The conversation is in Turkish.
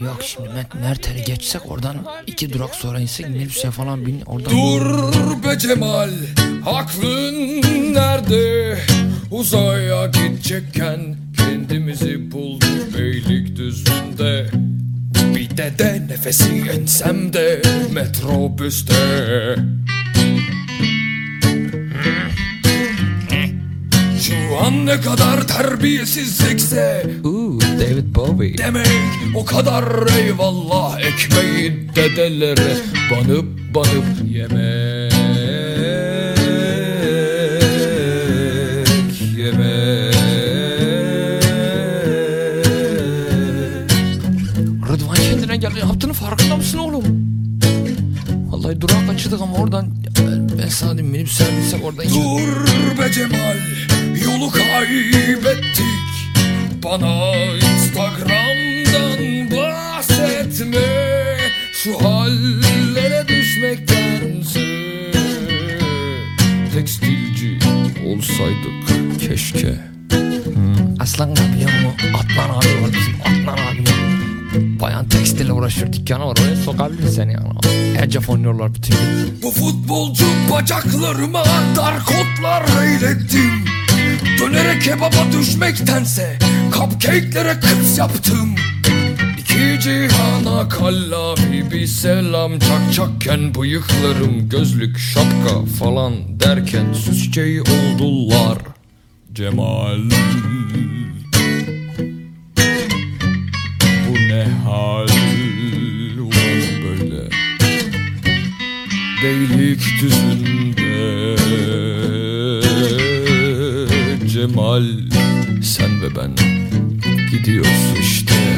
Yok şimdi Mert, Mertel'i geçsek oradan iki durak sonra insek minibüse falan bin oradan Dur be Cemal Aklın nerede? Uzaya gidecekken Kendimizi bulduk Beylikdüzü'nde. Bir de de nefesi ensemde Metrobüste. Şu an ne kadar terbiyesizlikse Uuu David Bowie. Demek o kadar eyvallah ekmeği dedelere banıp banıp yemek yemek. Rıdvan kendine geldi. Yaptığını farkında mısın oğlum? Vallahi durak kaçırdık ama oradan ben, diyeyim minibüse binsek oradan Dur be Cemal yolu kaybettik. Bana bahsetme Şu hallere düşmektense Tekstilci olsaydık keşke Aslan abi biliyor musun? Atlan abi var bizim Atlan abi. Bayan tekstille uğraşıyor dükkanı var oraya sokabilir seni yani. Ecef oynuyorlar bütün gün. Bu futbolcu bacaklarıma dar kotlar eylettim Dönere kebaba düşmektense Cupcake'lere kız yaptım cihana kallavi bir selam. Çak çakken bıyıklarım gözlük şapka falan Derken süs oldular Cemal. Bu ne hal? Ulan böyle Beylikdüzü'nde Cemal sen ve ben gidiyoruz işte